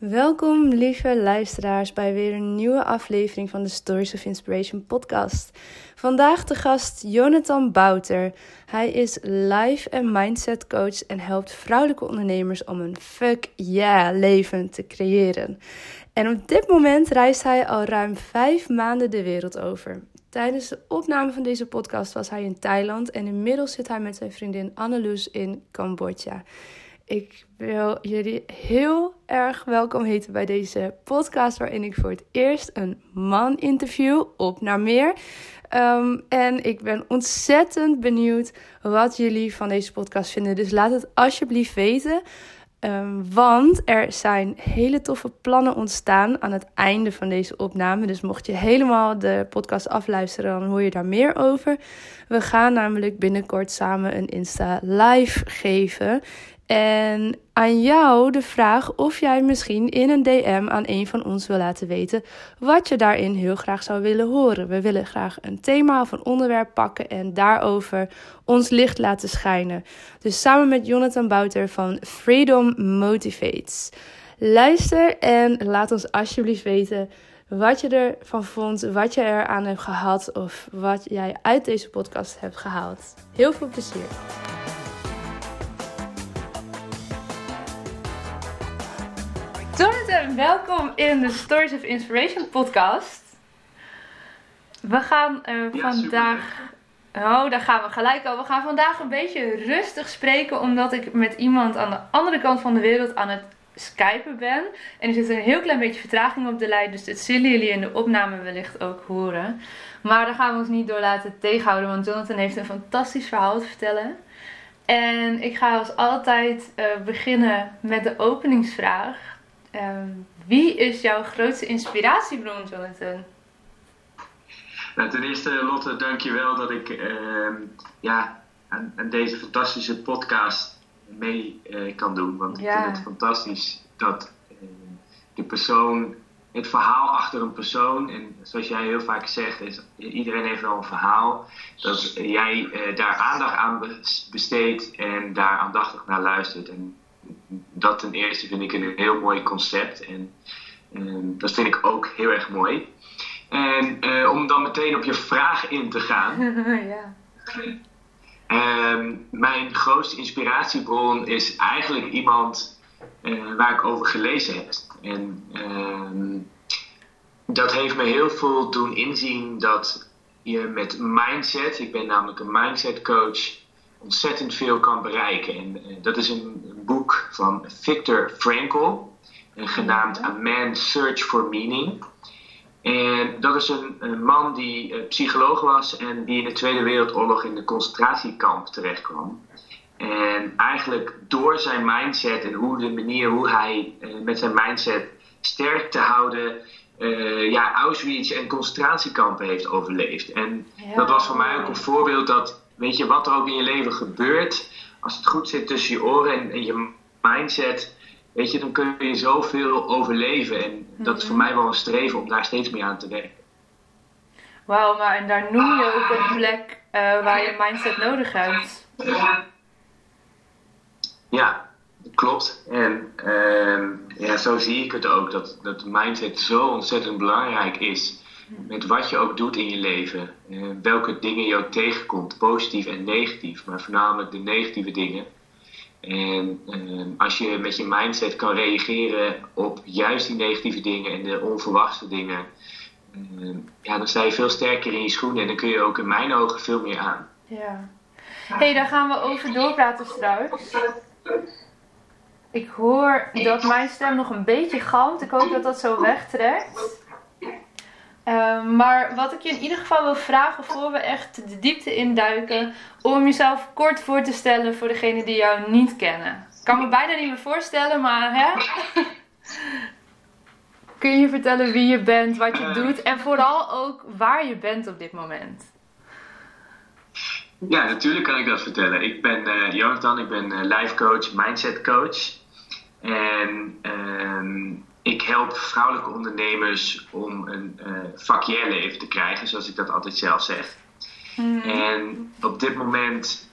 Welkom, lieve luisteraars, bij weer een nieuwe aflevering van de Stories of Inspiration podcast. Vandaag de gast Jonathan Bouter. Hij is life en mindset coach en helpt vrouwelijke ondernemers om een fuck yeah leven te creëren. En op dit moment reist hij al ruim vijf maanden de wereld over. Tijdens de opname van deze podcast was hij in Thailand en inmiddels zit hij met zijn vriendin Anneloes in Cambodja. Ik wil jullie heel erg welkom heten bij deze podcast, waarin ik voor het eerst een man interview. Op naar meer. Ehm, en ik ben ontzettend benieuwd wat jullie van deze podcast vinden. Dus laat het alsjeblieft weten. Um, want er zijn hele toffe plannen ontstaan aan het einde van deze opname. Dus mocht je helemaal de podcast afluisteren, dan hoor je daar meer over. We gaan namelijk binnenkort samen een Insta live geven. En aan jou de vraag of jij misschien in een DM aan een van ons wil laten weten wat je daarin heel graag zou willen horen. We willen graag een thema of een onderwerp pakken en daarover ons licht laten schijnen. Dus samen met Jonathan Bouter van Freedom Motivates. Luister en laat ons alsjeblieft weten wat je ervan vond, wat je eraan hebt gehad of wat jij uit deze podcast hebt gehaald. Heel veel plezier. Jonathan, welkom in de Stories of Inspiration podcast. We gaan uh, vandaag. Oh, daar gaan we gelijk al. We gaan vandaag een beetje rustig spreken, omdat ik met iemand aan de andere kant van de wereld aan het skypen ben. En er zit een heel klein beetje vertraging op de lijn, dus dat zullen jullie in de opname wellicht ook horen. Maar daar gaan we ons niet door laten tegenhouden, want Jonathan heeft een fantastisch verhaal te vertellen. En ik ga als altijd uh, beginnen met de openingsvraag. Um, wie is jouw grootste inspiratiebron, Jonathan? Nou, ten eerste, Lotte, dankjewel dat ik uh, ja, aan, aan, deze fantastische podcast mee uh, kan doen. Want ik vind het fantastisch dat uh, de persoon, het verhaal achter een persoon, en zoals jij heel vaak zegt, is, iedereen heeft wel een verhaal, dat jij uh, daar aandacht aan besteedt en daar aandachtig naar luistert. En dat ten eerste vind ik een heel mooi concept. En ehm, dat vind ik ook heel erg mooi. En uh, om dan meteen op je vraag in te gaan. ja. Um, mijn grootste inspiratiebron is eigenlijk iemand uh, waar ik over gelezen heb. En um, dat heeft me heel veel doen inzien dat je met mindset, ik ben namelijk een mindset coach, ontzettend veel kan bereiken. En uh, dat is een boek van Viktor Frankl, genaamd A Man's Search for Meaning. En dat is een, een man die uh, psycholoog was en die in de Tweede Wereldoorlog in de concentratiekamp terechtkwam. En eigenlijk door zijn mindset en hoe de manier hoe hij uh, met zijn mindset sterk te houden, uh, ja, Auschwitz en concentratiekampen heeft overleefd. En ja. dat was voor mij ook een voorbeeld dat, weet je, wat er ook in je leven gebeurt, als het goed zit tussen je oren en, en je mindset, weet je, dan kun je zoveel overleven. En dat is voor mhm. mij wel een streven om daar steeds meer aan te werken. Wauw, maar en daar noem je ook een plek uh, waar je mindset nodig hebt. Ja, klopt. En uh, ja, zo zie ik het ook, dat, dat mindset zo ontzettend belangrijk is. Met wat je ook doet in je leven. Uh, welke dingen je ook tegenkomt, positief en negatief. Maar voornamelijk de negatieve dingen. En uh, als je met je mindset kan reageren op juist die negatieve dingen en de onverwachte dingen, ja, dan sta je veel sterker in je schoenen en dan kun je ook in mijn ogen veel meer aan. Ja. hey, daar gaan we over doorpraten straks. Ik hoor dat mijn stem nog een beetje galmt. Ik hoop dat dat zo wegtrekt. Ehm, maar wat ik je in ieder geval wil vragen voor we echt de diepte induiken, om jezelf kort voor te stellen voor degenen die jou niet kennen. Ik kan me bijna niet meer voorstellen, maar hè? Kun je vertellen wie je bent, wat je doet en vooral ook waar je bent op dit moment? Ja, natuurlijk kan ik dat vertellen. Ik ben uh, Jonathan, ik ben uh, life coach, mindset coach. En uh, ik help vrouwelijke ondernemers om een uh, leven te krijgen, zoals ik dat altijd zelf zeg. Mm. En op dit moment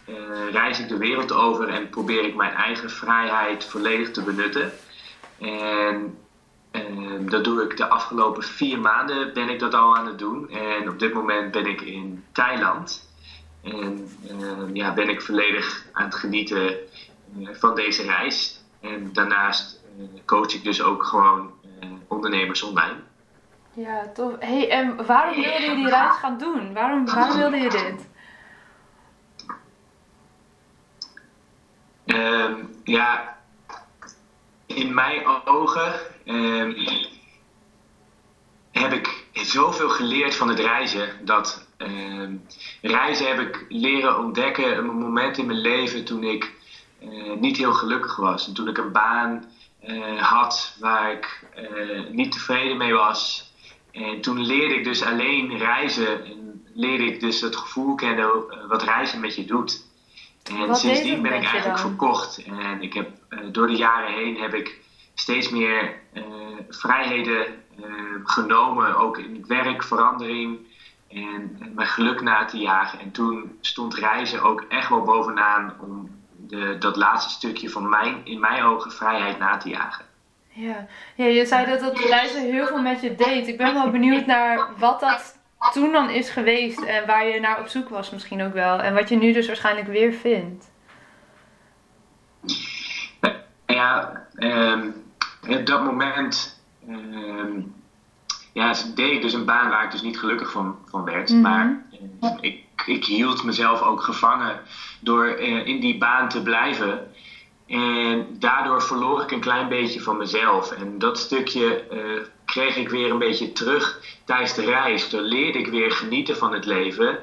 reis ik de wereld over en probeer ik mijn eigen vrijheid volledig te benutten. En ehm, dat doe ik de afgelopen vier maanden ben ik dat al aan het doen. En op dit moment ben ik in Thailand. En uh, ja, ben ik volledig aan het genieten uh, van deze reis. En daarnaast coach ik dus ook gewoon eh, ondernemers online. Ja, tof. Hey, en waarom wilde je die reis gaan doen? Waarom, waarom wilde je dit? Um, ja, in mijn ogen um, heb ik zoveel geleerd van het reizen dat uh, reizen heb ik leren ontdekken een moment in mijn leven toen ik uh, niet heel gelukkig was. En toen ik een baan had waar ik eh, niet tevreden mee was. En toen leerde ik dus alleen reizen en leerde ik dus het gevoel kennen wat reizen met je doet. En wat sindsdien ben ik eigenlijk verkocht. En ik heb, door de jaren heen heb ik steeds meer vrijheden genomen, ook in het werk, verandering en mijn geluk na te jagen. En toen stond reizen ook echt wel bovenaan om de, dat laatste stukje van mijn, in mijn ogen, vrijheid na te jagen. Ja. ja, je zei dat dat reizen heel veel met je deed. Ik ben wel benieuwd naar wat dat toen dan is geweest en waar je naar op zoek was misschien ook wel. En wat je nu dus waarschijnlijk weer vindt. Ja, um, op dat moment um, ja, deed ik dus een baan waar ik dus niet gelukkig van, van werd. Mhm. Maar eh, ik, ik hield mezelf ook gevangen door uh, in die baan te blijven. En daardoor verloor ik een klein beetje van mezelf. En dat stukje uh, kreeg ik weer een beetje terug tijdens de reis. Toen leerde ik weer genieten van het leven.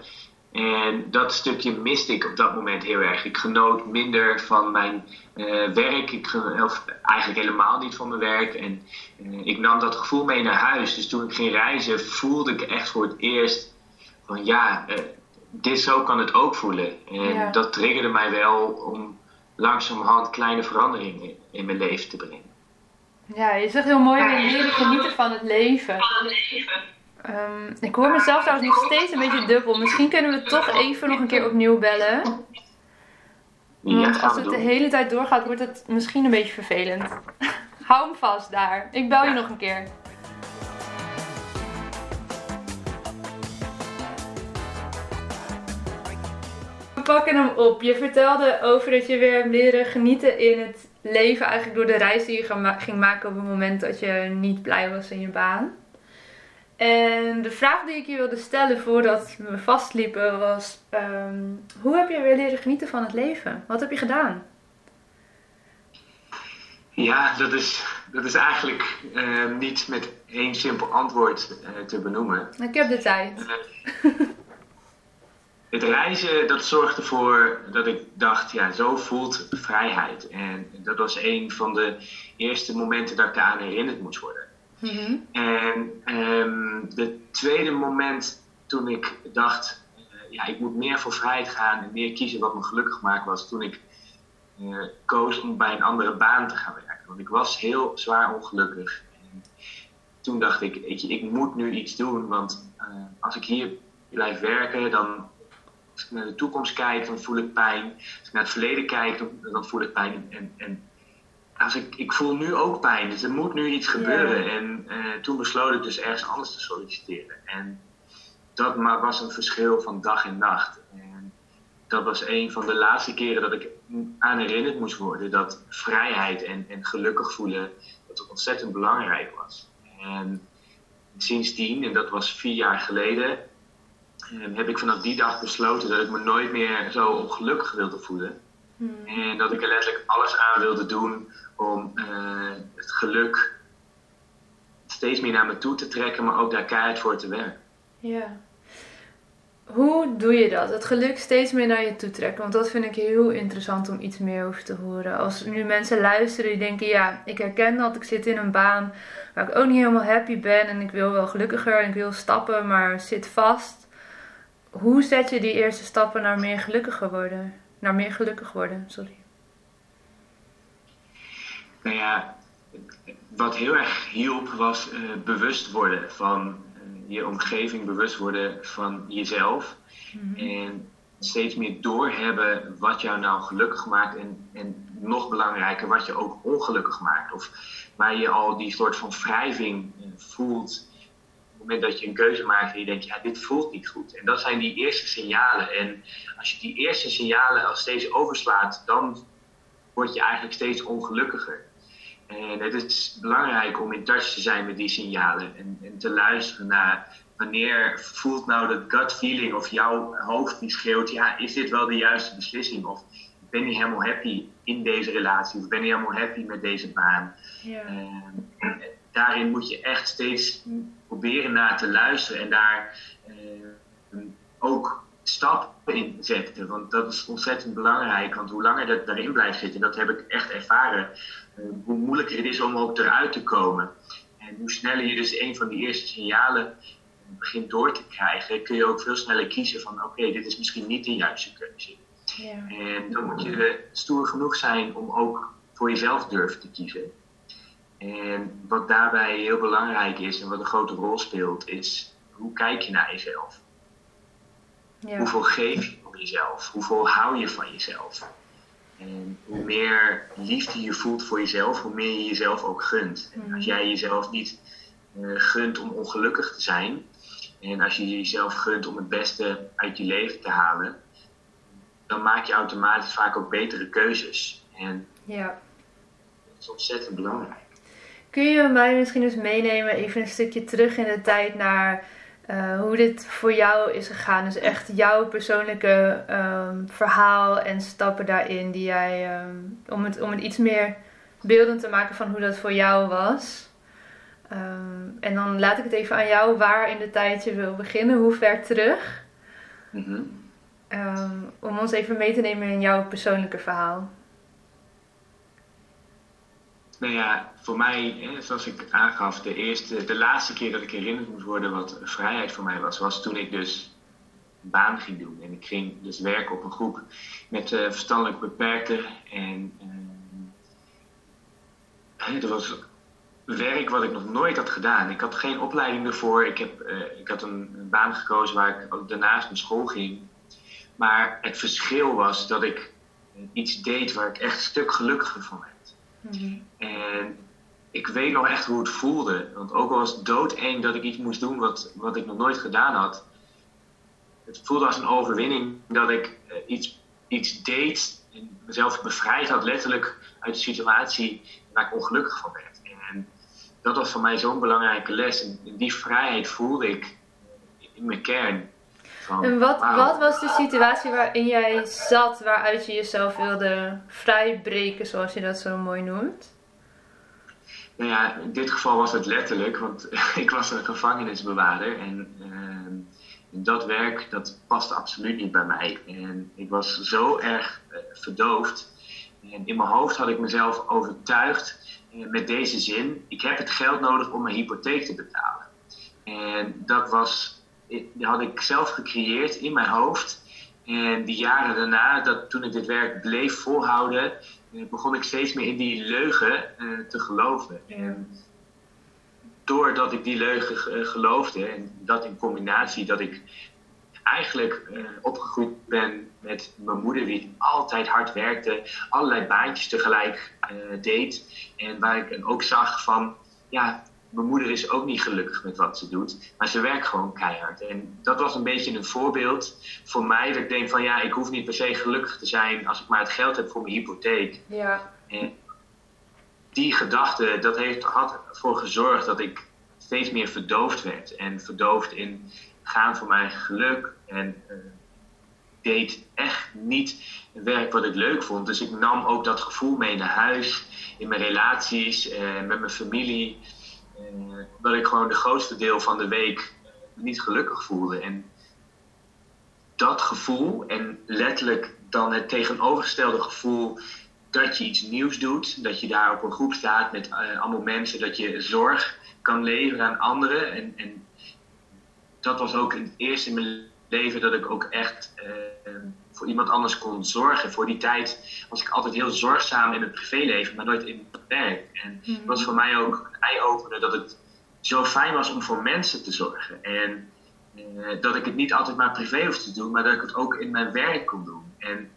En dat stukje miste ik op dat moment heel erg. Ik genoot minder van mijn uh, werk, ik, of eigenlijk helemaal niet van mijn werk. En uh, ik nam dat gevoel mee naar huis. Dus toen ik ging reizen, voelde ik echt voor het eerst van ja, uh, dit zo kan het ook voelen. En ja. dat triggerde mij wel om langzamerhand kleine veranderingen in mijn leven te brengen. Ja, je zegt heel mooi, we leren genieten van het leven. Van het leven. Um, ik hoor mezelf trouwens nog steeds een beetje dubbel. Misschien kunnen we toch even nog een keer opnieuw bellen. Want als het de hele tijd doorgaat, wordt het misschien een beetje vervelend. Hou hem vast daar. Ik bel je nog een keer. We pakken hem op. Je vertelde over dat je weer leren genieten in het leven. Eigenlijk door de reis die je ging maken op het moment dat je niet blij was in je baan. En de vraag die ik je wilde stellen voordat we vastliepen was: um, hoe heb je weer leren genieten van het leven? Wat heb je gedaan? Ja, dat is, dat is eigenlijk uh, niet met één simpel antwoord uh, te benoemen. Ik heb de tijd. Uh, het reizen, dat zorgde ervoor dat ik dacht, ja, zo voelt vrijheid. En dat was een van de eerste momenten dat ik daaraan herinnerd moest worden. Mm En het tweede moment toen ik dacht, uh, ja, ik moet meer voor vrijheid gaan en meer kiezen wat me gelukkig maakt, was toen ik uh, koos om bij een andere baan te gaan werken. Want ik was heel zwaar ongelukkig. En toen dacht ik, weet je, ik moet nu iets doen, want uh, als ik hier blijf werken, dan als ik naar de toekomst kijk, dan voel ik pijn. Als ik naar het verleden kijk, dan, dan voel ik pijn. En, en als ik, ik voel nu ook pijn, dus er moet nu iets gebeuren. En uh, toen besloot ik dus ergens anders te solliciteren. En dat maar was een verschil van dag en nacht. En dat was een van de laatste keren dat ik aan herinnerd moest worden dat vrijheid en, en gelukkig voelen dat het ontzettend belangrijk was. En sindsdien, en dat was vier jaar geleden, heb ik vanaf die dag besloten dat ik me nooit meer zo ongelukkig wilde voelen. Hmm. En dat ik er letterlijk alles aan wilde doen om het geluk steeds meer naar me toe te trekken, maar ook daar keihard voor te werken. Ja. Hoe doe je dat? Het geluk steeds meer naar je toe trekken. Want dat vind ik heel interessant om iets meer over te horen. Als nu mensen luisteren die denken: ja, ik herken dat. Ik zit in een baan waar ik ook niet helemaal happy ben. En ik wil wel gelukkiger en ik wil stappen, maar zit vast. Hoe zet je die eerste stappen naar meer gelukkiger worden? Naar meer gelukkig worden, sorry. Nou ja, wat heel erg hielp was uh, bewust worden van je omgeving, bewust worden van jezelf. Mhm. En steeds meer doorhebben wat jou nou gelukkig maakt. En, en nog belangrijker, wat je ook ongelukkig maakt. Of waar je al die soort van wrijving eh, voelt. Het moment dat je een keuze maakt en je denkt, ja, dit voelt niet goed. En dat zijn die eerste signalen. En als je die eerste signalen al steeds overslaat, dan word je eigenlijk steeds ongelukkiger. En het is belangrijk om in touch te zijn met die signalen en, en te luisteren naar wanneer voelt nou dat gut feeling of jouw hoofd die schreeuwt, ja, is dit wel de juiste beslissing? Of ik ben niet helemaal happy in deze relatie, of ik ben niet helemaal happy met deze baan. Ja. Uh, daarin moet je echt steeds proberen naar te luisteren en daar uh, ook stappen in zetten. Want dat is ontzettend belangrijk. Want hoe langer dat daarin blijft zitten, dat heb ik echt ervaren, uh, hoe moeilijker het is om ook eruit te komen. En hoe sneller je dus een van die eerste signalen begint door te krijgen, kun je ook veel sneller kiezen van oké, dit is misschien niet de juiste keuze. Ja. En dan moet je stoer genoeg zijn om ook voor jezelf durven te kiezen. En wat daarbij heel belangrijk is en wat een grote rol speelt, is hoe kijk je naar jezelf? Ja. Hoeveel geef je om jezelf? Hoeveel hou je van jezelf? En hoe meer liefde je voelt voor jezelf, hoe meer je jezelf ook gunt. En als mm. jij jezelf niet uh, gunt om ongelukkig te zijn, en als je jezelf gunt om het beste uit je leven te halen, dan maak je automatisch vaak ook betere keuzes. En ja. dat is ontzettend belangrijk. Kun je mij misschien eens meenemen, even een stukje terug in de tijd naar uh, hoe dit voor jou is gegaan? Dus echt jouw persoonlijke um, verhaal en stappen daarin die jij, um, om, het, om het iets meer beeldend te maken van hoe dat voor jou was. Ehm, en dan laat ik het even aan jou waar in de tijd je wil beginnen, hoe ver terug. Mhm. Ehm, om ons even mee te nemen in jouw persoonlijke verhaal. Nou ja, voor mij, zoals ik aangaf, de, eerste, de laatste keer dat ik herinnerd moest worden wat vrijheid voor mij was, was toen ik dus een baan ging doen. En ik ging dus werken op een groep met uh, verstandelijk beperkten. En uh, er was werk wat ik nog nooit had gedaan. Ik had geen opleiding ervoor. Ik, heb, uh, ik had een, een, baan gekozen waar ik daarnaast naar school ging. Maar het verschil was dat ik iets deed waar ik echt een stuk gelukkiger van werd. Mhm. En ik weet nog echt hoe het voelde. Want ook al was het doodeng dat ik iets moest doen wat, wat ik nog nooit gedaan had. Het voelde als een overwinning dat ik uh, iets, iets deed en mezelf bevrijd had letterlijk uit de situatie waar ik ongelukkig van werd dat was voor mij zo'n belangrijke les. En die vrijheid voelde ik in mijn kern. Van, en wat, wat was de situatie waarin jij zat, waaruit je jezelf wilde vrijbreken, zoals je dat zo mooi noemt? Nou ja, in dit geval was het letterlijk, want ik was een gevangenisbewaarder en uh, dat werk dat paste absoluut niet bij mij. En ik was zo erg uh, verdoofd. En in mijn hoofd had ik mezelf overtuigd met deze zin: ik heb het geld nodig om mijn hypotheek te betalen. En dat was, die had ik zelf gecreëerd in mijn hoofd. En die jaren daarna, dat, toen ik dit werk bleef volhouden, eh, begon ik steeds meer in die leugen eh, te geloven. En doordat ik die leugen uh, geloofde, en dat in combinatie dat ik eigenlijk opgegroeid ben met mijn moeder, die altijd hard werkte, allerlei baantjes tegelijk deed. En waar ik ook zag van, ja, mijn moeder is ook niet gelukkig met wat ze doet, maar ze werkt gewoon keihard. En dat was een beetje een voorbeeld voor mij, dat ik denk van, ja, ik hoef niet per se gelukkig te zijn als ik maar het geld heb voor mijn hypotheek. Ja. En die gedachte, dat heeft, had ervoor gezorgd dat ik steeds meer verdoofd werd. En verdoofd in gaan voor mijn geluk. En uh, deed echt niet werk wat ik leuk vond. Dus ik nam ook dat gevoel mee naar huis, in mijn relaties, uh, met mijn familie. Uh, dat ik gewoon de grootste deel van de week niet gelukkig voelde. En dat gevoel en letterlijk dan het tegenovergestelde gevoel dat je iets nieuws doet, dat je daar op een groep staat met uh, allemaal mensen, dat je zorg kan leveren aan anderen. En, en dat was ook het eerste in mijn leven dat ik ook echt uh, voor iemand anders kon zorgen. Voor die tijd was ik altijd heel zorgzaam in het privéleven, maar nooit in het werk. En het mhm. was voor mij ook een eye-opener dat het zo fijn was om voor mensen te zorgen. En uh, dat ik het niet altijd maar privé hoefde te doen, maar dat ik het ook in mijn werk kon doen. En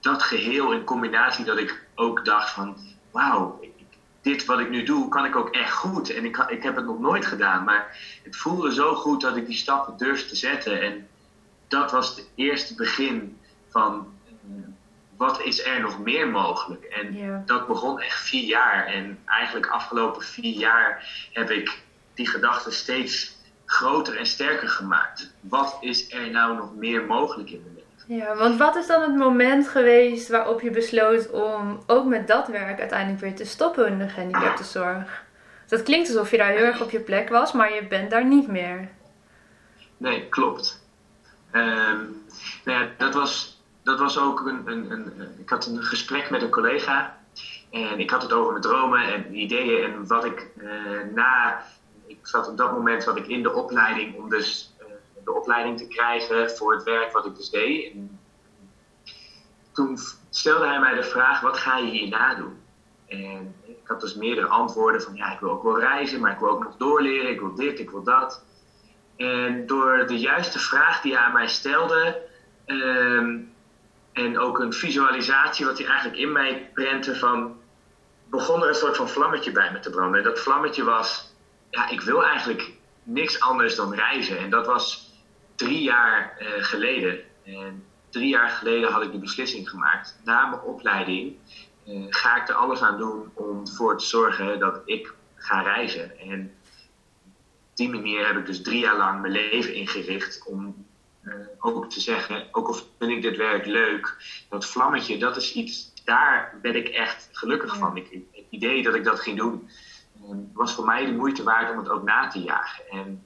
dat geheel in combinatie dat ik ook dacht van, wauw, dit wat ik nu doe, kan ik ook echt goed. En ik, ik heb het nog nooit gedaan, maar het voelde zo goed dat ik die stappen durfde te zetten. En dat was het eerste begin van uh, wat is er nog meer mogelijk. En dat begon echt vier jaar. En eigenlijk afgelopen vier jaar heb ik die gedachte steeds groter en sterker gemaakt. Wat is er nou nog meer mogelijk in mijn leven? Ja, want wat is dan het moment geweest waarop je besloot om ook met dat werk uiteindelijk weer te stoppen in de gehandicaptenzorg? Dat klinkt alsof je daar heel erg op je plek was, maar je bent daar niet meer. Nee, klopt. Um, nou ja, dat was, dat was ook een, een, een, Ik had een gesprek met een collega. En ik had het over mijn dromen en ideeën. En wat ik uh, na. Ik zat op dat moment zat ik in de opleiding om dus de opleiding te krijgen voor het werk wat ik dus deed. En toen stelde hij mij de vraag: wat ga je hierna doen? En ik had dus meerdere antwoorden van ja, ik wil ook wel reizen, maar ik wil ook nog doorleren, ik wil dit, ik wil dat. En door de juiste vraag die hij aan mij stelde, ehm, en ook een visualisatie wat hij eigenlijk in mij prentte van, begon er een soort van vlammetje bij me te branden. En dat vlammetje was, ja, ik wil eigenlijk niks anders dan reizen. En dat was drie jaar uh, geleden. En drie jaar geleden had ik de beslissing gemaakt. Na mijn opleiding uh, ga ik er alles aan doen om ervoor te zorgen dat ik ga reizen. En die manier heb ik dus drie jaar lang mijn leven ingericht om uh, ook te zeggen, ook al vind ik dit werk leuk, dat vlammetje, dat is iets, daar ben ik echt gelukkig van. Ik, het idee dat ik dat ging doen, was voor mij de moeite waard om het ook na te jagen. En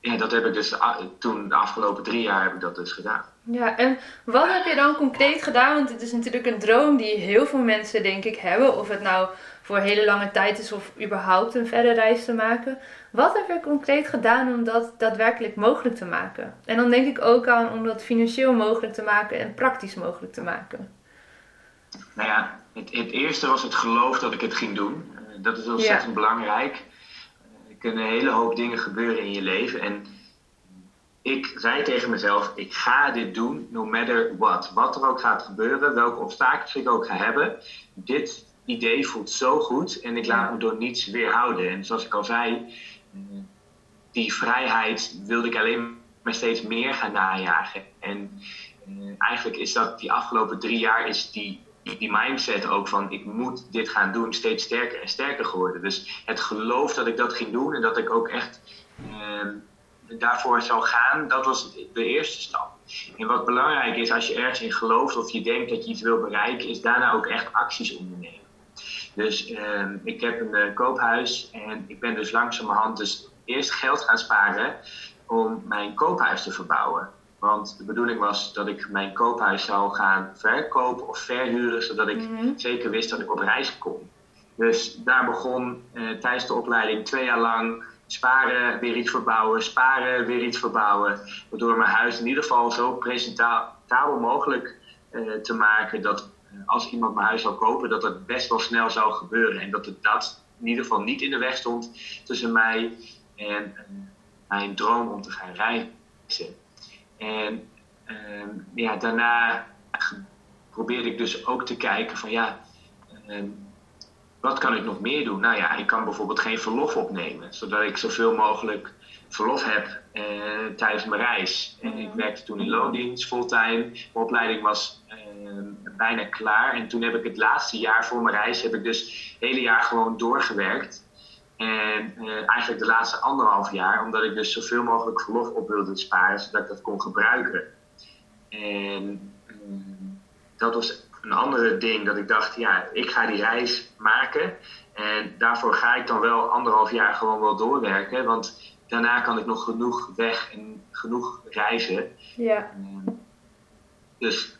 ja, dat heb ik dus ah, toen de afgelopen drie jaar heb ik dat dus gedaan. Ja, en wat heb je dan concreet gedaan? Want het is natuurlijk een droom die heel veel mensen denk ik hebben. Of het nou voor hele lange tijd is of überhaupt een verre reis te maken. Wat heb je concreet gedaan om dat daadwerkelijk mogelijk te maken? En dan denk ik ook aan om dat financieel mogelijk te maken en praktisch mogelijk te maken. Nou ja, het, het eerste was het geloof dat ik het ging doen. Eh, dat is ontzettend belangrijk kunnen een hele hoop dingen gebeuren in je leven. En ik zei tegen mezelf: ik ga dit doen, no matter what. Wat er ook gaat gebeuren, welke obstakels ik ook ga hebben. Dit idee voelt zo goed en ik laat me door niets weerhouden. En zoals ik al zei, die vrijheid wilde ik alleen maar steeds meer gaan najagen. En eh, eigenlijk is dat die afgelopen drie jaar is die die mindset ook van ik moet dit gaan doen steeds sterker en sterker geworden. Dus het geloof dat ik dat ging doen en dat ik ook echt uh, daarvoor zou gaan, dat was de eerste stap. En wat belangrijk is als je ergens in gelooft of je denkt dat je iets wil bereiken, is daarna ook echt acties ondernemen. Dus uh, ik heb een uh, koophuis en ik ben dus langzamerhand dus eerst geld gaan sparen om mijn koophuis te verbouwen. Want de bedoeling was dat ik mijn koophuis zou gaan verkopen of verhuren, zodat ik mhm. zeker wist dat ik op reis kon. Dus daar begon eh, tijdens de opleiding twee jaar lang sparen, weer iets verbouwen, sparen, weer iets verbouwen. Waardoor mijn huis in ieder geval zo presentabel mogelijk uh, te maken dat als iemand mijn huis zou kopen, dat het best wel snel zou gebeuren. En dat het dat in ieder geval niet in de weg stond tussen mij en mijn droom om te gaan reizen. En ehm, ja, daarna probeerde ik dus ook te kijken van ja, ehm, wat kan ik nog meer doen? Nou ja, ik kan bijvoorbeeld geen verlof opnemen, zodat ik zoveel mogelijk verlof heb eh, tijdens mijn reis. En ik werkte toen in loondienst, fulltime. Mijn opleiding was ehm, bijna klaar. En toen heb ik het laatste jaar voor mijn reis, heb ik dus het hele jaar gewoon doorgewerkt. En eigenlijk de laatste anderhalf jaar, omdat ik dus zoveel mogelijk verlof op wilde sparen, zodat ik dat kon gebruiken. En dat was een andere ding dat ik dacht, ja, ik ga die reis maken. En daarvoor ga ik dan wel anderhalf jaar gewoon wel doorwerken. Want daarna kan ik nog genoeg weg en genoeg reizen. Ja. Ehm, dus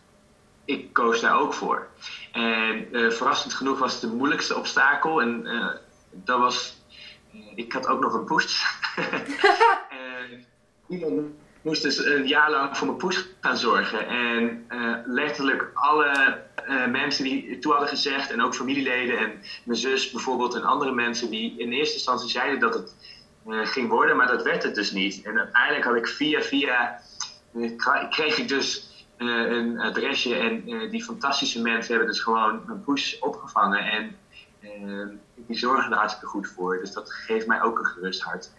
ik koos daar ook voor. En uh, verrassend genoeg was het de moeilijkste obstakel. En uh, dat was. Uh, ik had ook nog een poes. iemand moest dus een jaar lang voor mijn poes gaan zorgen. En letterlijk alle mensen die toe hadden gezegd, en ook familieleden en mijn zus bijvoorbeeld, en andere mensen die in eerste instantie zeiden dat het ging worden, maar dat werd het dus niet. En uiteindelijk had ik via via. kreeg ik dus eh, een adresje. En eh, die fantastische mensen hebben dus gewoon een push opgevangen. En eh, die zorgen er hartstikke goed voor. Dus dat geeft mij ook een gerust hart.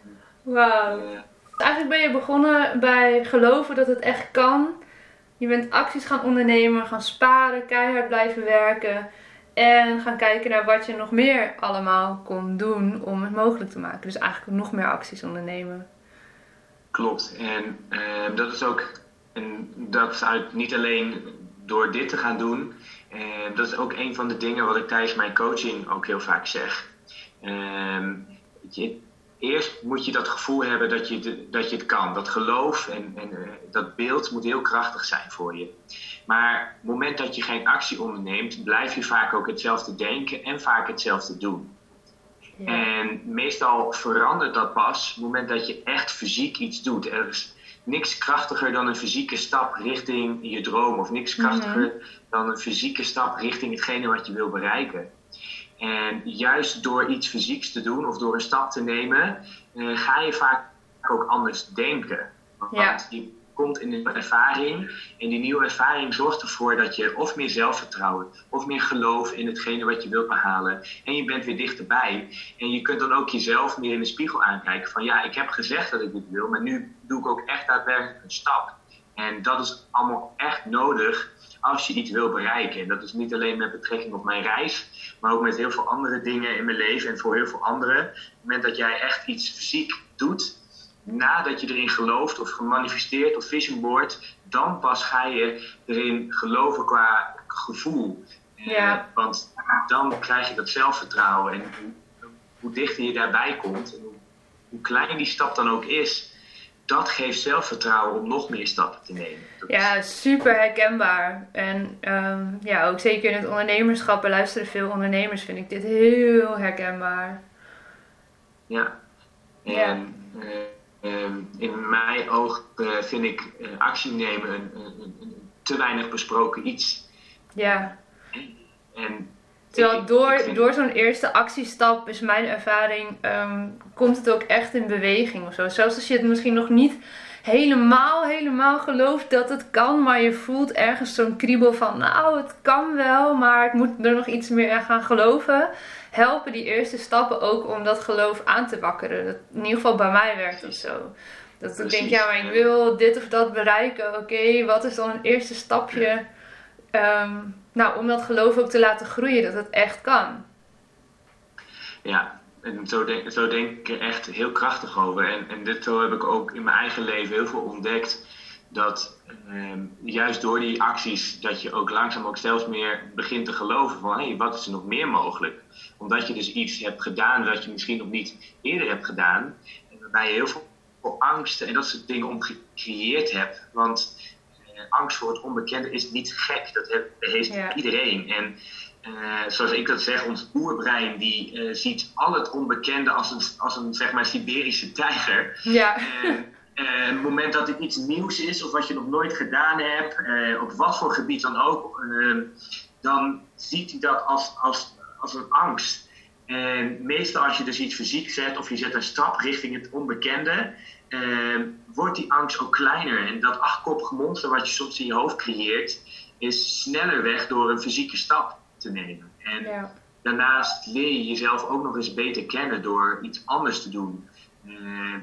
Wauw. Eigenlijk ben je begonnen bij geloven dat het echt kan. Je bent acties gaan ondernemen, gaan sparen, keihard blijven werken. En gaan kijken naar wat je nog meer allemaal kon doen om het mogelijk te maken. Dus eigenlijk nog meer acties ondernemen. Klopt. En dat is ook en dat is uit, niet alleen door dit te gaan doen. Uh, dat is ook een van de dingen wat ik tijdens mijn coaching ook heel vaak zeg. Je, eerst moet je dat gevoel hebben dat je, dat je het kan. Dat geloof en, en uh, dat beeld moet heel krachtig zijn voor je. Maar op het moment dat je geen actie onderneemt, blijf je vaak ook hetzelfde denken en vaak hetzelfde doen. Ja. En meestal verandert dat pas op het moment dat je echt fysiek iets doet. Er is, niks krachtiger dan een fysieke stap richting je droom. Of niks krachtiger mhm. dan een fysieke stap richting hetgene wat je wil bereiken. En juist door iets fysieks te doen of door een stap te nemen, uh, ga je vaak ook anders denken. Want ja komt in een ervaring. En die nieuwe ervaring zorgt ervoor dat je of meer zelfvertrouwen, of meer geloof in hetgene wat je wilt behalen. En je bent weer dichterbij. En je kunt dan ook jezelf meer in de spiegel aankijken van ja, ik heb gezegd dat ik dit wil, maar nu doe ik ook echt daadwerkelijk een stap. En dat is allemaal echt nodig als je iets wil bereiken. En dat is niet alleen met betrekking op mijn reis, maar ook met heel veel andere dingen in mijn leven en voor heel veel anderen. Op het moment dat jij echt iets fysiek doet, nadat je erin gelooft of gemanifesteerd of vision board, dan pas ga je erin geloven qua gevoel. Ja. want dan krijg je dat zelfvertrouwen. En hoe, hoe dichter je daarbij komt, en hoe, hoe, klein die stap dan ook is, dat geeft zelfvertrouwen om nog meer stappen te nemen. ja, super herkenbaar. En um, ja, ook zeker in het ondernemerschap, er luisteren veel ondernemers, vind ik dit heel herkenbaar. Ja. En, ja. Uh, Ehm, in mijn oog vind ik uh, actie nemen een, een, een, te weinig besproken iets. Ja. En Terwijl door, door zo'n eerste actiestap is mijn ervaring, ehm, komt het ook echt in beweging of zo. Zelfs als je het misschien nog niet helemaal, helemaal gelooft dat het kan, maar je voelt ergens zo'n kriebel van, nou, het kan wel, maar ik moet er nog iets meer aan gaan geloven helpen die eerste stappen ook om dat geloof aan te wakkeren. Dat in ieder geval bij mij werkt dat zo. Dat ik denk, ja, maar ik wil dit of dat bereiken. Oké, wat is dan een eerste stapje? Ehm, nou, om dat geloof ook te laten groeien, dat het echt kan. Ja, en zo denk, zo denk ik er echt heel krachtig over. En, en dit zo heb ik ook in mijn eigen leven heel veel ontdekt. Dat ehm, juist door die acties, dat je ook langzaam ook zelfs meer begint te geloven van hé, hey, wat is er nog meer mogelijk? Omdat je dus iets hebt gedaan dat je misschien nog niet eerder hebt gedaan. En waarbij je heel veel angsten en dat soort dingen om gecreëerd hebt. Want angst voor het onbekende is niet gek. Dat heeft iedereen. En uh, zoals ik dat zeg, ons oerbrein die uh, ziet al het onbekende als een, als een zeg maar Siberische tijger. Ja. Uh, het moment dat het iets nieuws is of wat je nog nooit gedaan hebt, op wat voor gebied dan ook, dan ziet hij dat als, als als een angst. En meestal als je dus iets fysiek zet of je zet een stap richting het onbekende, eh, wordt die angst ook kleiner. En dat achtkoppige monster wat je soms in je hoofd creëert, is sneller weg door een fysieke stap te nemen. En ja. daarnaast leer je jezelf ook nog eens beter kennen door iets anders te doen. Uh,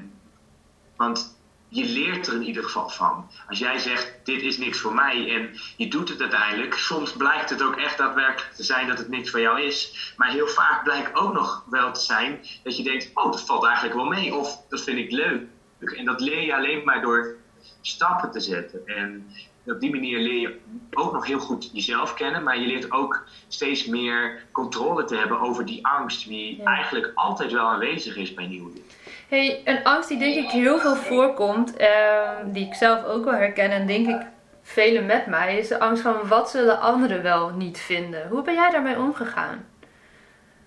want je leert er in ieder geval van. Als jij zegt, dit is niks voor mij en je doet het uiteindelijk, soms blijkt het ook echt daadwerkelijk te zijn dat het niks voor jou is. Maar heel vaak blijkt ook nog wel te zijn dat je denkt, oh, dat valt eigenlijk wel mee of dat vind ik leuk. En dat leer je alleen maar door stappen te zetten. En op die manier leer je ook nog heel goed jezelf kennen, maar je leert ook steeds meer controle te hebben over die angst, die eigenlijk altijd wel aanwezig is bij nieuwe dingen. Hey, een angst die denk ik heel veel voorkomt, ehm, die ik zelf ook wel herken en denk ik velen met mij, is de angst van wat zullen anderen wel niet vinden. Hoe ben jij daarmee omgegaan?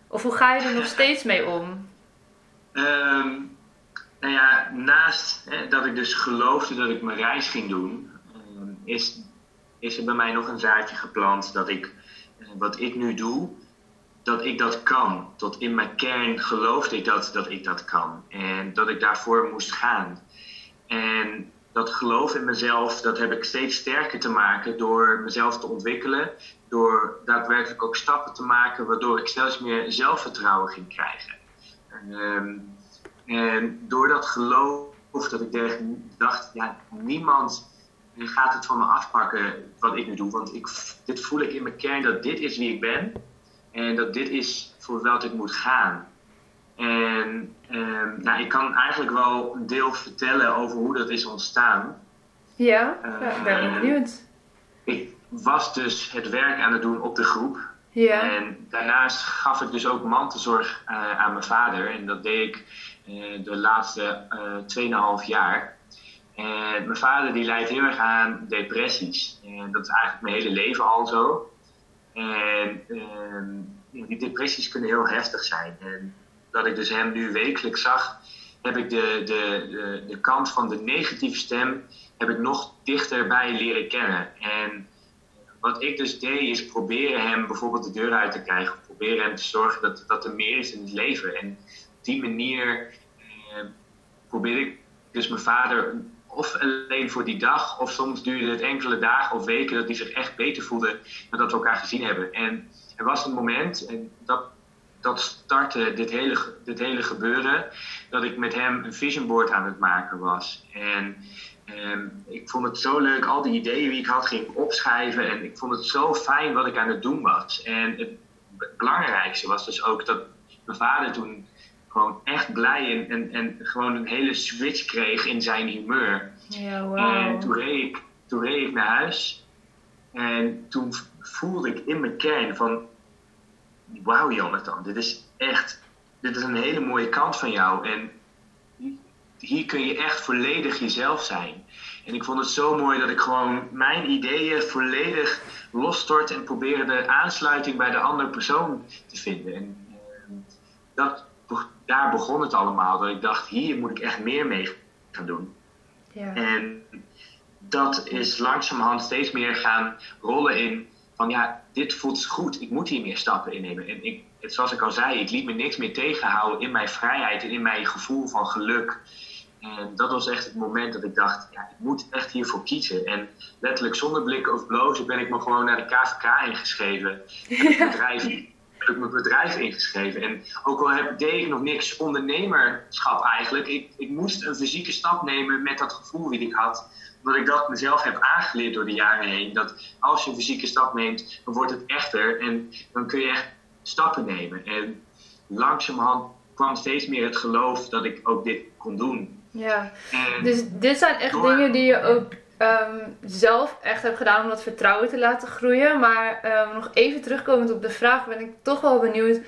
Of hoe ga je er nog steeds mee om? Um, nou ja, naast hè, dat ik dus geloofde dat ik mijn reis ging doen, um, is, is er bij mij nog een zaadje geplant dat ik uh, wat ik nu doe, dat ik dat kan. Tot in mijn kern geloofde ik dat, dat ik dat kan. En dat ik daarvoor moest gaan. En dat geloof in mezelf, dat heb ik steeds sterker te maken door mezelf te ontwikkelen. Door daadwerkelijk ook stappen te maken, waardoor ik steeds meer zelfvertrouwen ging krijgen. En, um, en door dat geloof dat ik dacht, ja, niemand gaat het van me afpakken wat ik nu doe. Want ik, dit voel ik in mijn kern dat dit is wie ik ben. En dat dit is voor welk ik moet gaan. En um, nou, ik kan eigenlijk wel een deel vertellen over hoe dat is ontstaan. Ja, ja ik ben uh, benieuwd. Ik was dus het werk aan het doen op de groep. Ja. En daarnaast gaf ik dus ook mantelzorg uh, aan mijn vader. En dat deed ik de laatste uh, 2,5 jaar. En mijn vader die leidt heel erg aan depressies. En dat is eigenlijk mijn hele leven al zo. En ehm, die depressies kunnen heel heftig zijn. En dat ik dus hem nu wekelijks zag, heb ik de, de, de, de kant van de negatieve stem heb ik nog dichterbij leren kennen. En wat ik dus deed, is proberen hem bijvoorbeeld de deur uit te krijgen. Proberen hem te zorgen dat, dat er meer is in het leven. En op die manier eh, probeer ik dus mijn vader of alleen voor die dag, of soms duurde het enkele dagen of weken dat hij zich echt beter voelde nadat we elkaar gezien hebben. En er was een moment, en dat, dat startte dit hele, dit hele gebeuren, dat ik met hem een vision board aan het maken was. En ehm, ik vond het zo leuk, al die ideeën die ik had, ging opschrijven. En ik vond het zo fijn wat ik aan het doen was. En het belangrijkste was dus ook dat mijn vader toen gewoon echt blij en, en, en gewoon een hele switch kreeg in zijn humeur. Ja, wow. En toen reed, ik, toen reed ik naar huis en toen voelde ik in mijn kern van, wauw Jonathan, dit is echt, dit is een hele mooie kant van jou en hier kun je echt volledig jezelf zijn. En ik vond het zo mooi dat ik gewoon mijn ideeën volledig losstort en probeerde de aansluiting bij de andere persoon te vinden. En uh, dat, daar begon het allemaal. Dat ik dacht, hier moet ik echt meer mee gaan doen. Ja. En dat is langzamerhand steeds meer gaan rollen in van ja, dit voelt goed, ik moet hier meer stappen in nemen. En ik, zoals ik al zei, ik liet me niks meer tegenhouden in mijn vrijheid en in mijn gevoel van geluk. En dat was echt het moment dat ik dacht, ja, ik moet echt hiervoor kiezen. En letterlijk zonder blikken of blozen ben ik me gewoon naar de KVK ingeschreven. Ja. bedrijf heb ik mijn bedrijf ingeschreven. En ook al heb, deed ik nog niks ondernemerschap eigenlijk, ik, ik moest een fysieke stap nemen met dat gevoel die ik had. Omdat ik dat mezelf heb aangeleerd door de jaren heen. Dat als je een fysieke stap neemt, dan wordt het echter en dan kun je echt stappen nemen. En langzamerhand kwam steeds meer het geloof dat ik ook dit kon doen. Ja, dus dit zijn echt dingen die je ook um, zelf echt heb gedaan om dat vertrouwen te laten groeien. Maar um, nog even terugkomend op de vraag, ben ik toch wel benieuwd.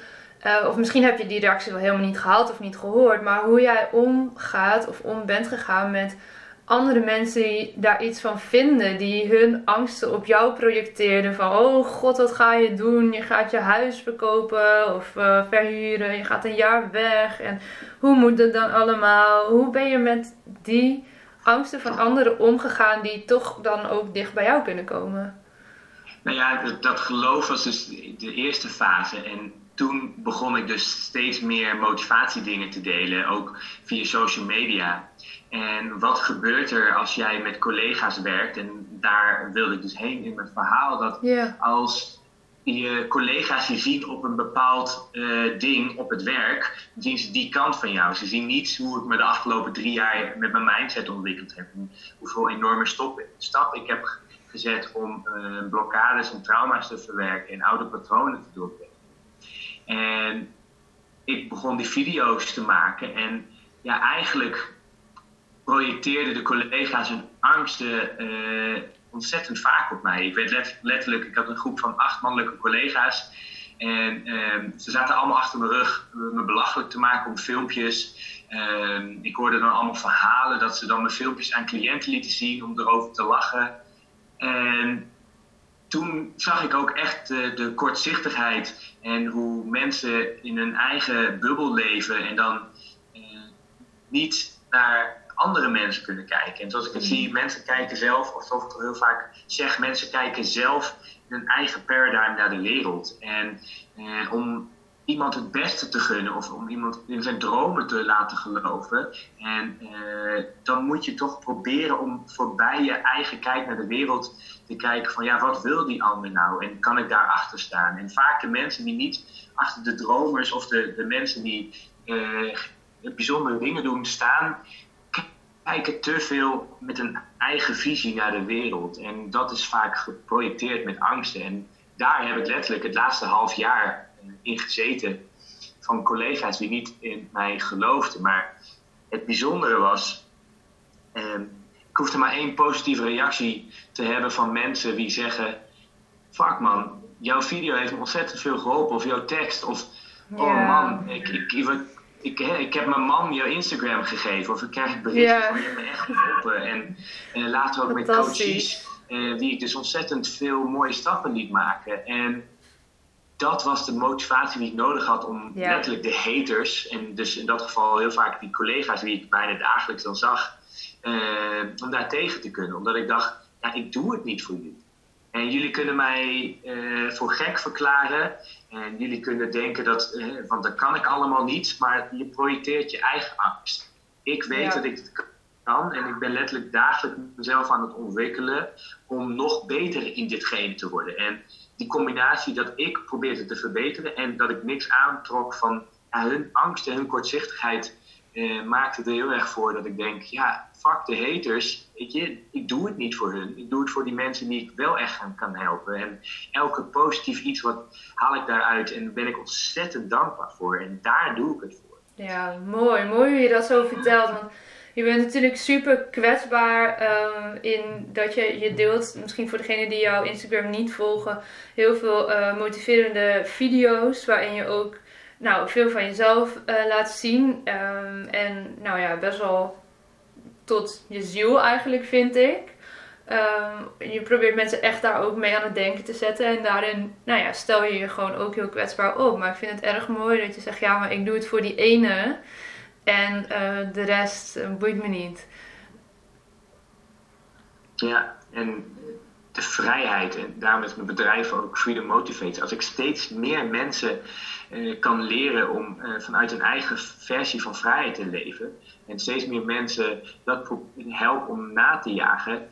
Uh, of misschien heb je die reactie wel helemaal niet gehad of niet gehoord. Maar hoe jij omgaat of om bent gegaan met andere mensen die daar iets van vinden. Die hun angsten op jou projecteerden. Van oh god, wat ga je doen? Je gaat je huis verkopen of uh, verhuren. Je gaat een jaar weg. En hoe moet het dan allemaal? Hoe ben je met die angsten van anderen omgegaan die toch dan ook dicht bij jou kunnen komen? Nou ja, dat, dat geloof was dus de eerste fase. En toen begon ik dus steeds meer motivatiedingen te delen, ook via social media. En wat gebeurt er als jij met collega's werkt? En daar wilde ik dus heen in mijn verhaal. Dat als je collega's zien op een bepaald uh, ding op het werk, zien ze die kant van jou. Ze zien niet hoe ik me de afgelopen drie jaar met mijn mindset ontwikkeld heb. Hoeveel enorme stop, stap ik heb gezet om uh, blokkades en trauma's te verwerken en oude patronen te doorbreken. En ik begon die video's te maken en ja, eigenlijk projecteerden de collega's hun angsten uh, ontzettend vaak op mij. Ik werd letterlijk, ik had een groep van acht mannelijke collega's. En uh, ze zaten allemaal achter mijn rug me belachelijk te maken om filmpjes. Uh, ik hoorde dan allemaal verhalen dat ze dan mijn filmpjes aan cliënten lieten zien om erover te lachen. En toen zag ik ook echt de, de kortzichtigheid en hoe mensen in hun eigen bubbel leven en dan uh, niet naar andere mensen kunnen kijken. En zoals ik het zie, mm. mensen kijken zelf, of zoals ik heel vaak zeg, mensen kijken zelf in hun eigen paradigm naar de wereld. En eh, om iemand het beste te gunnen of om iemand in zijn dromen te laten geloven. En eh, dan moet je toch proberen om voorbij je eigen kijk naar de wereld te kijken van ja, wat wil die ander nou en kan ik daar achter staan? En vaak de mensen die niet achter de dromers of de, de mensen die uh, bijzondere dingen doen staan, kijken te veel met een eigen visie naar de wereld. En dat is vaak geprojecteerd met angsten. En daar heb ik letterlijk het laatste half jaar in gezeten van collega's die niet in mij geloofden. Maar het bijzondere was, eh, ik hoefde maar één positieve reactie te hebben van mensen die zeggen: Fuck man, jouw video heeft me ontzettend veel geholpen. Of jouw tekst. Of oh man, ik, ik, ik, ik, ik heb mijn man jouw Instagram gegeven. Of ik krijg berichten van je hebt me echt geholpen. En, en later ook met coaches. Uh, die ik dus ontzettend veel mooie stappen liet maken. En dat was de motivatie die ik nodig had om letterlijk de haters, en dus in dat geval heel vaak die collega's die ik bijna dagelijks dan zag, uh, om daar tegen te kunnen. Omdat ik dacht, ja, ik doe het niet voor jullie. En jullie kunnen mij uh, voor gek verklaren. En jullie kunnen denken dat, uh, want dat kan ik allemaal niet, maar je projecteert je eigen angst. Ik weet dat ik het kan en ik ben letterlijk dagelijks mezelf aan het ontwikkelen om nog beter in ditgene te worden. En die combinatie dat ik probeerde te verbeteren en dat ik niks aantrok van hun angst en hun kortzichtigheid, uh, maakte er heel erg voor dat ik denk, ja, fuck de haters, weet ik doe het niet voor hun. Ik doe het voor die mensen die ik wel echt kan helpen. En elke positief iets, wat haal ik daaruit en ben ik ontzettend dankbaar voor. En daar doe ik het voor. Ja, mooi. Mooi hoe je dat zo vertelt. Want je bent natuurlijk super kwetsbaar um, in dat je je deelt, misschien voor degenen die jouw Instagram niet volgen, heel veel uh, motiverende video's waarin je ook nou, veel van jezelf uh, laat zien. Um, en nou ja, best wel tot je ziel eigenlijk, vind ik. Um, je probeert mensen echt daar ook mee aan het denken te zetten. En daarin nou ja, stel je je gewoon ook heel kwetsbaar op. Maar ik vind het erg mooi dat je zegt: ja, maar ik doe het voor die ene. En uh, de rest uh, boeit me niet. Ja, en de vrijheid. En daarom is mijn bedrijf ook Freedom Motivates. Als ik steeds meer mensen uh, kan leren om vanuit hun eigen versie van vrijheid te leven. En steeds meer mensen dat helpen om na te jagen.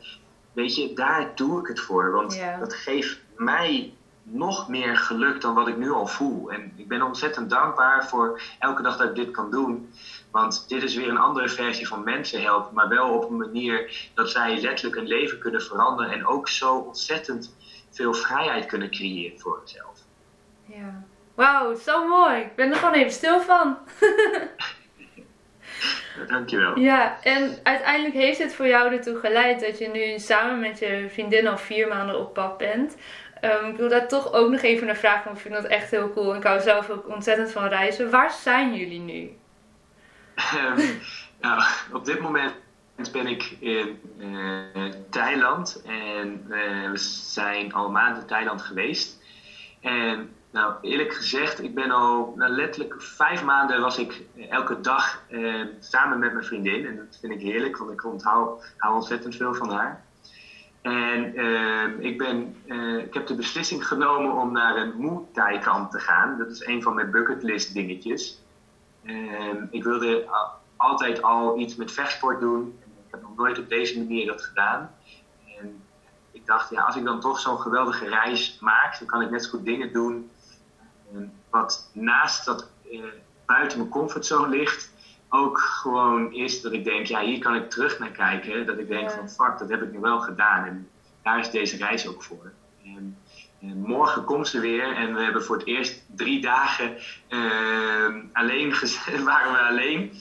Weet je, daar doe ik het voor. Want dat geeft mij nog meer geluk dan wat ik nu al voel. En ik ben ontzettend dankbaar voor elke dag dat ik dit kan doen. Want dit is weer een andere versie van mensen helpen, maar wel op een manier dat zij letterlijk een leven kunnen veranderen en ook zo ontzettend veel vrijheid kunnen creëren voor zichzelf. Ja. Wauw, zo mooi. Ik ben er gewoon even stil van. Dankjewel. Ja, en uiteindelijk heeft het voor jou ertoe geleid dat je nu samen met je vriendin al vier maanden op pad bent. Um, ik wil daar toch ook nog even naar vragen, want ik vind dat echt heel cool. Ik hou zelf ook ontzettend van reizen. Waar zijn jullie nu? Um, nou, op dit moment ben ik in uh, Thailand en uh, we zijn al maanden in Thailand geweest. En nou, eerlijk gezegd, ik ben al nou, letterlijk vijf maanden was ik elke dag samen met mijn vriendin. En dat vind ik heerlijk, want ik onthoud hou ontzettend veel van haar. En ik, ben, ik heb de beslissing genomen om naar een Muay Thai kamp te gaan. Dat is een van mijn bucketlist dingetjes. ik wilde altijd al iets met vechtsport doen. Ik heb nog nooit op deze manier dat gedaan. En ik dacht, ja, als ik dan toch zo'n geweldige reis maak, dan kan ik net zo goed dingen doen wat naast dat buiten mijn comfortzone ligt, ook gewoon is dat ik denk, ja, hier kan ik terug naar kijken. Dat ik denk van, fuck, dat heb ik nu wel gedaan. En daar is deze reis ook voor. En, en morgen komt ze weer en we hebben voor het eerst drie dagen uh, alleen waren we alleen.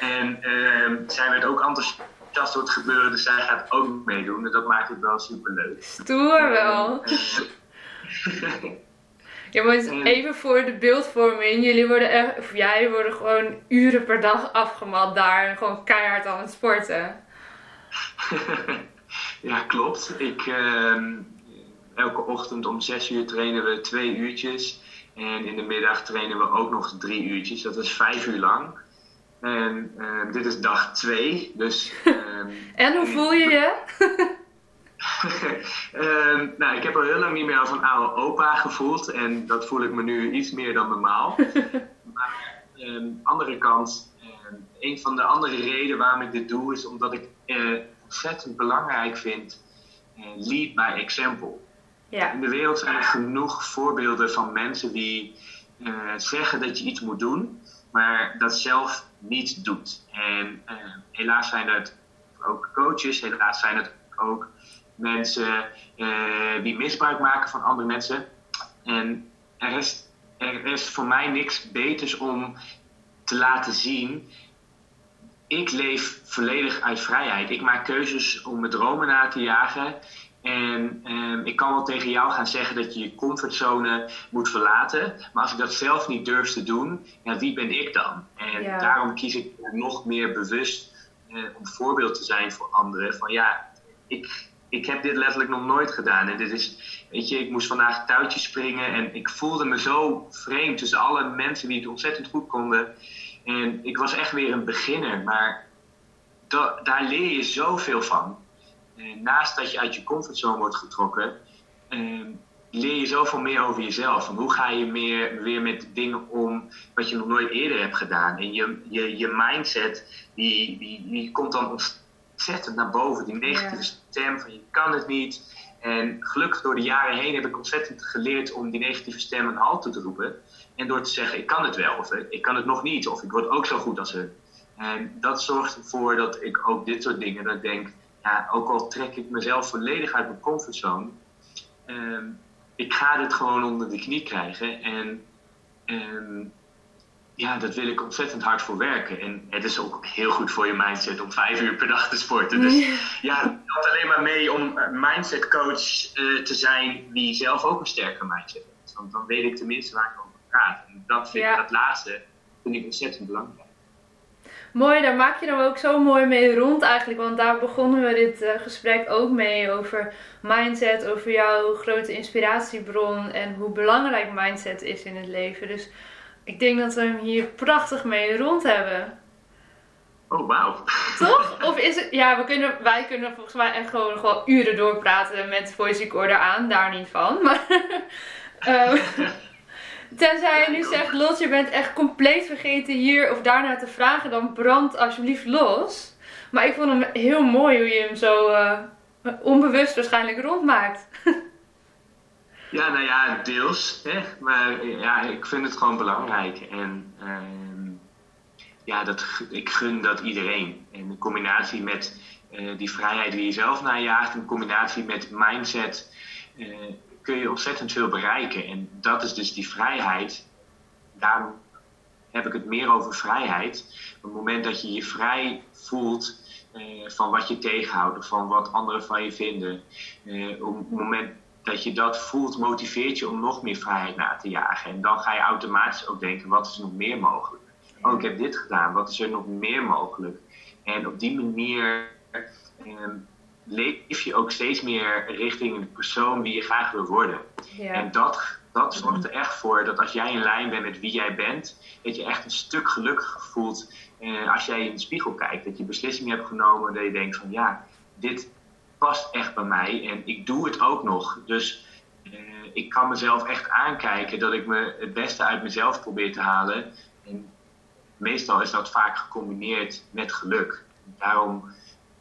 En uh, zij werd ook enthousiast door het gebeuren, dus zij gaat ook meedoen. En dat maakt het wel super leuk. Stoer wel. Ja, maar even voor de beeldvorming. Jullie worden echt, of jij worden gewoon uren per dag afgemat daar en gewoon keihard aan het sporten. ja, klopt. Ik, ehm, elke ochtend om 6 uur trainen we twee uurtjes. En in de middag trainen we ook nog drie uurtjes. Dat is vijf uur lang. En ehm, dit is dag twee. Dus, ehm, en hoe voel je je? uh, nou, ik heb al heel lang niet meer als een oude opa gevoeld. En dat voel ik me nu iets meer dan normaal. maar aan de andere kant, een van de andere redenen waarom ik dit doe, is omdat ik uh, ontzettend belangrijk vind uh, lead by example. Ja. In de wereld zijn er genoeg voorbeelden van mensen die uh, zeggen dat je iets moet doen, maar dat zelf niet doet. En helaas zijn het ook coaches, helaas zijn het ook mensen uh, die misbruik maken van andere mensen. En er is, er is voor mij niks beters om te laten zien. Ik leef volledig uit vrijheid. Ik maak keuzes om mijn dromen na te jagen. En um, ik kan wel tegen jou gaan zeggen dat je je comfortzone moet verlaten. Maar als ik dat zelf niet durf te doen, ja, wie ben ik dan? En daarom kies ik nog meer bewust uh, om voorbeeld te zijn voor anderen. Van ja, ik, ik heb dit letterlijk nog nooit gedaan. En dit is, weet je, ik moest vandaag touwtjes springen en ik voelde me zo vreemd tussen alle mensen die het ontzettend goed konden. En ik was echt weer een beginner, maar daar leer je zoveel van. Naast dat je uit je comfortzone wordt getrokken, eh, leer je zoveel meer over jezelf. Van hoe ga je meer, weer met dingen om wat je nog nooit eerder hebt gedaan. En je, je, je mindset, die, die, die komt dan ontzettend naar boven. Die negatieve stem van je kan het niet. En gelukkig door de jaren heen heb ik ontzettend geleerd om die negatieve stem een halt te roepen. En door te zeggen, ik kan het wel, of ik kan het nog niet, of ik word ook zo goed als hun. En dat zorgt ervoor dat ik ook dit soort dingen, dat ik denk, ja, ook al trek ik mezelf volledig uit mijn comfortzone, ehm, ik ga dit gewoon onder de knie krijgen. En ehm, ja, dat wil ik ontzettend hard voor werken. En het is ook heel goed voor je mindset om vijf uur per dag te sporten. Dus ja, het helpt alleen maar mee om mindset coach uh, te zijn die zelf ook een sterke mindset heeft. Want dan weet ik tenminste waar ik over praat. En dat, vind ik, dat laatste vind ik ontzettend belangrijk. Mooi, daar maak je dan ook zo mooi mee rond eigenlijk. Want daar begonnen we dit uh, gesprek ook mee over mindset, over jouw grote inspiratiebron en hoe belangrijk mindset is in het leven. Dus ik denk dat we hem hier prachtig mee rond hebben. Oh, wauw. Toch? Of is het... Ja, we kunnen, wij kunnen volgens mij echt gewoon wel uren doorpraten met voice recorder aan. Daar niet van. Maar... um, tenzij je nu zegt, Lot, je bent echt compleet vergeten hier of daarna te vragen. Dan brand alsjeblieft los. Maar ik vond hem heel mooi hoe je hem zo uh, onbewust waarschijnlijk rondmaakt. Ja, nou ja, deels. Hè? Maar ja, ik vind het gewoon belangrijk. En uh, ja, dat, ik gun dat iedereen. En in combinatie met uh, die vrijheid die je zelf najaagt, in combinatie met mindset, uh, kun je ontzettend veel bereiken. En dat is dus die vrijheid. Daarom heb ik het meer over vrijheid. Op het moment dat je je vrij voelt uh, van wat je tegenhoudt, van wat anderen van je vinden. op het moment dat je dat voelt, motiveert je om nog meer vrijheid na te jagen. En dan ga je automatisch ook denken, wat is er nog meer mogelijk? Oh, ik heb dit gedaan, wat is er nog meer mogelijk? En op die manier eh, leef je ook steeds meer richting de persoon die je graag wil worden. Ja. En dat, dat zorgt er echt voor dat als jij in lijn bent met wie jij bent, dat je echt een stuk gelukkiger voelt eh, als jij in de spiegel kijkt. Dat je beslissingen hebt genomen, dat je denkt van ja, dit, past echt bij mij en ik doe het ook nog. Dus uh, ik kan mezelf echt aankijken dat ik me het beste uit mezelf probeer te halen. En meestal is dat vaak gecombineerd met geluk. Daarom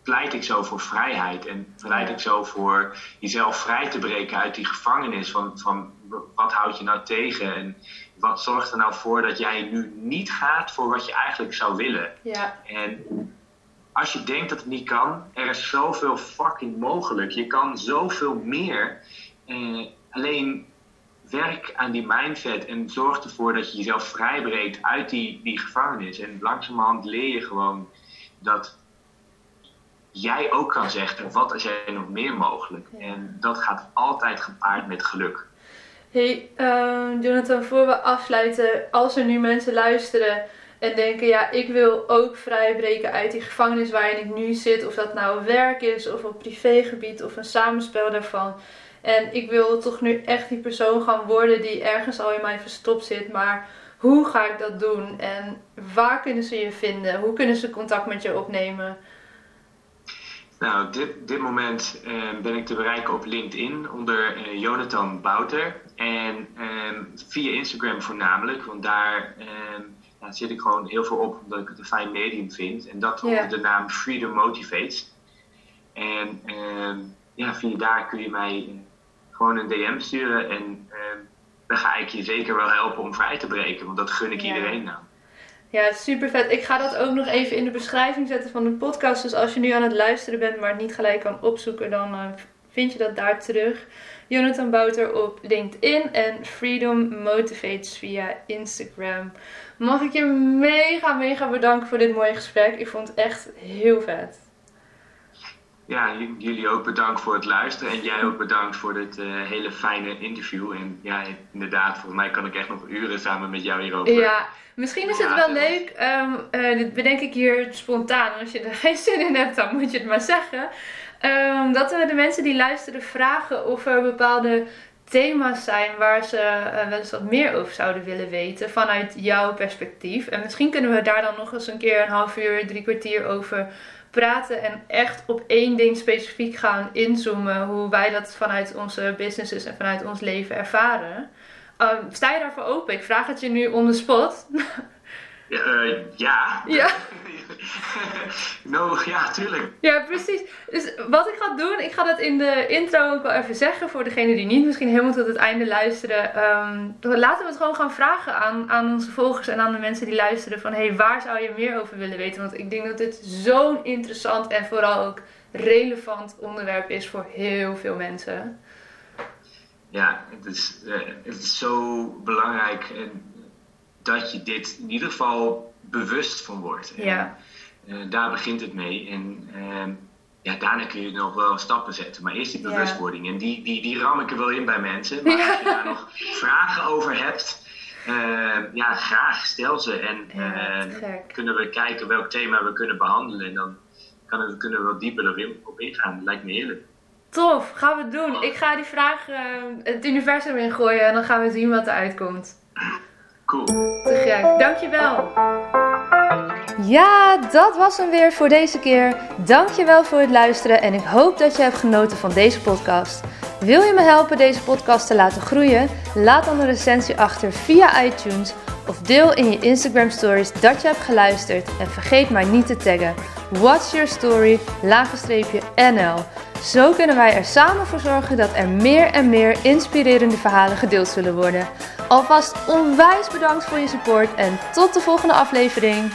pleit ik zo voor vrijheid en pleit ik zo voor jezelf vrij te breken uit die gevangenis van, van wat houd je nou tegen en wat zorgt er nou voor dat jij nu niet gaat voor wat je eigenlijk zou willen. Ja. En als je denkt dat het niet kan, er is zoveel fucking mogelijk. Je kan zoveel meer. Eh, alleen werk aan die mindset en zorg ervoor dat je jezelf vrijbreekt uit die, die gevangenis. En langzamerhand leer je gewoon dat jij ook kan zeggen, wat is er nog meer mogelijk? En dat gaat altijd gepaard met geluk. Hey, uh, Jonathan, voor we afsluiten, als er nu mensen luisteren en denken, ja, ik wil ook vrijbreken uit die gevangenis waarin ik nu zit, of dat nou werk is, of op privégebied, of een samenspel daarvan. En ik wil toch nu echt die persoon gaan worden die ergens al in mij verstopt zit, maar hoe ga ik dat doen? En waar kunnen ze je vinden? Hoe kunnen ze contact met je opnemen? Nou, op dit, dit moment uh, ben ik te bereiken op LinkedIn onder uh, Jonathan Bouter. En uh, via Instagram voornamelijk, want daar ja, zit ik gewoon heel veel op omdat ik het een fijn medium vind. En dat onder de naam Freedom Motivates. En ehm, ja, via daar kun je mij eh, gewoon een DM sturen. En dan ga ik je zeker wel helpen om vrij te breken, want dat gun ik iedereen nou. Ja, super vet. Ik ga dat ook nog even in de beschrijving zetten van de podcast. Dus als je nu aan het luisteren bent, maar het niet gelijk kan opzoeken, dan uh, vind je dat daar terug. Jonathan Bouter op LinkedIn en Freedom Motivates via Instagram. Mag ik je mega, mega bedanken voor dit mooie gesprek. Ik vond het echt heel vet. Ja, jullie ook bedankt voor het luisteren. En jij ook bedankt voor dit uh, hele fijne interview. En ja, inderdaad, volgens mij kan ik echt nog uren samen met jou hierover. Ja, misschien is het wel leuk. Um, uh, dit bedenk ik hier spontaan. Als je er geen zin in hebt, dan moet je het maar zeggen. Um, dat we de mensen die luisteren vragen of er bepaalde thema's zijn waar ze uh, wel eens wat meer over zouden willen weten vanuit jouw perspectief. En misschien kunnen we daar dan nog eens een keer een half uur, drie kwartier over praten en echt op één ding specifiek gaan inzoomen. Hoe wij dat vanuit onze businesses en vanuit ons leven ervaren. Um, sta je daarvoor open? Ik vraag het je nu on the spot. Ja. Uh, ja. ja. no, ja, tuurlijk. Ja, precies. Dus wat ik ga doen, ik ga dat in de intro ook wel even zeggen voor degenen die niet misschien helemaal tot het einde luisteren. Um, laten we het gewoon gaan vragen aan, aan onze volgers en aan de mensen die luisteren van hey, waar zou je meer over willen weten? Want ik denk dat dit zo'n interessant en vooral ook relevant onderwerp is voor heel veel mensen. Ja, het is, uh, het is zo belangrijk. En dat je dit in ieder geval bewust van wordt. Ja. En, uh, daar begint het mee. En uh, ja, daarna kun je nog wel stappen zetten. Maar eerst die bewustwording. En die, die, die ram ik er wel in bij mensen. Maar als je daar nog vragen over hebt. Uh, ja, graag stel ze. En kunnen we kijken welk thema we kunnen behandelen. En dan kan het, kunnen we wat dieper erop op ingaan. Dat lijkt me heerlijk. Tof, gaan we doen. Ik ga die vraag het universum ingooien en dan gaan we zien wat er uitkomt. Cool. Te gek. Dankjewel. Ja, dat was hem weer voor deze keer. Dankjewel voor het luisteren en ik hoop dat je hebt genoten van deze podcast. Wil je me helpen deze podcast te laten groeien? Laat dan een recensie achter via iTunes of deel in je Instagram stories dat je hebt geluisterd en vergeet mij niet te taggen. What's your story? NL. Zo kunnen wij er samen voor zorgen dat er meer en meer inspirerende verhalen gedeeld zullen worden. Alvast onwijs bedankt voor je support en tot de volgende aflevering.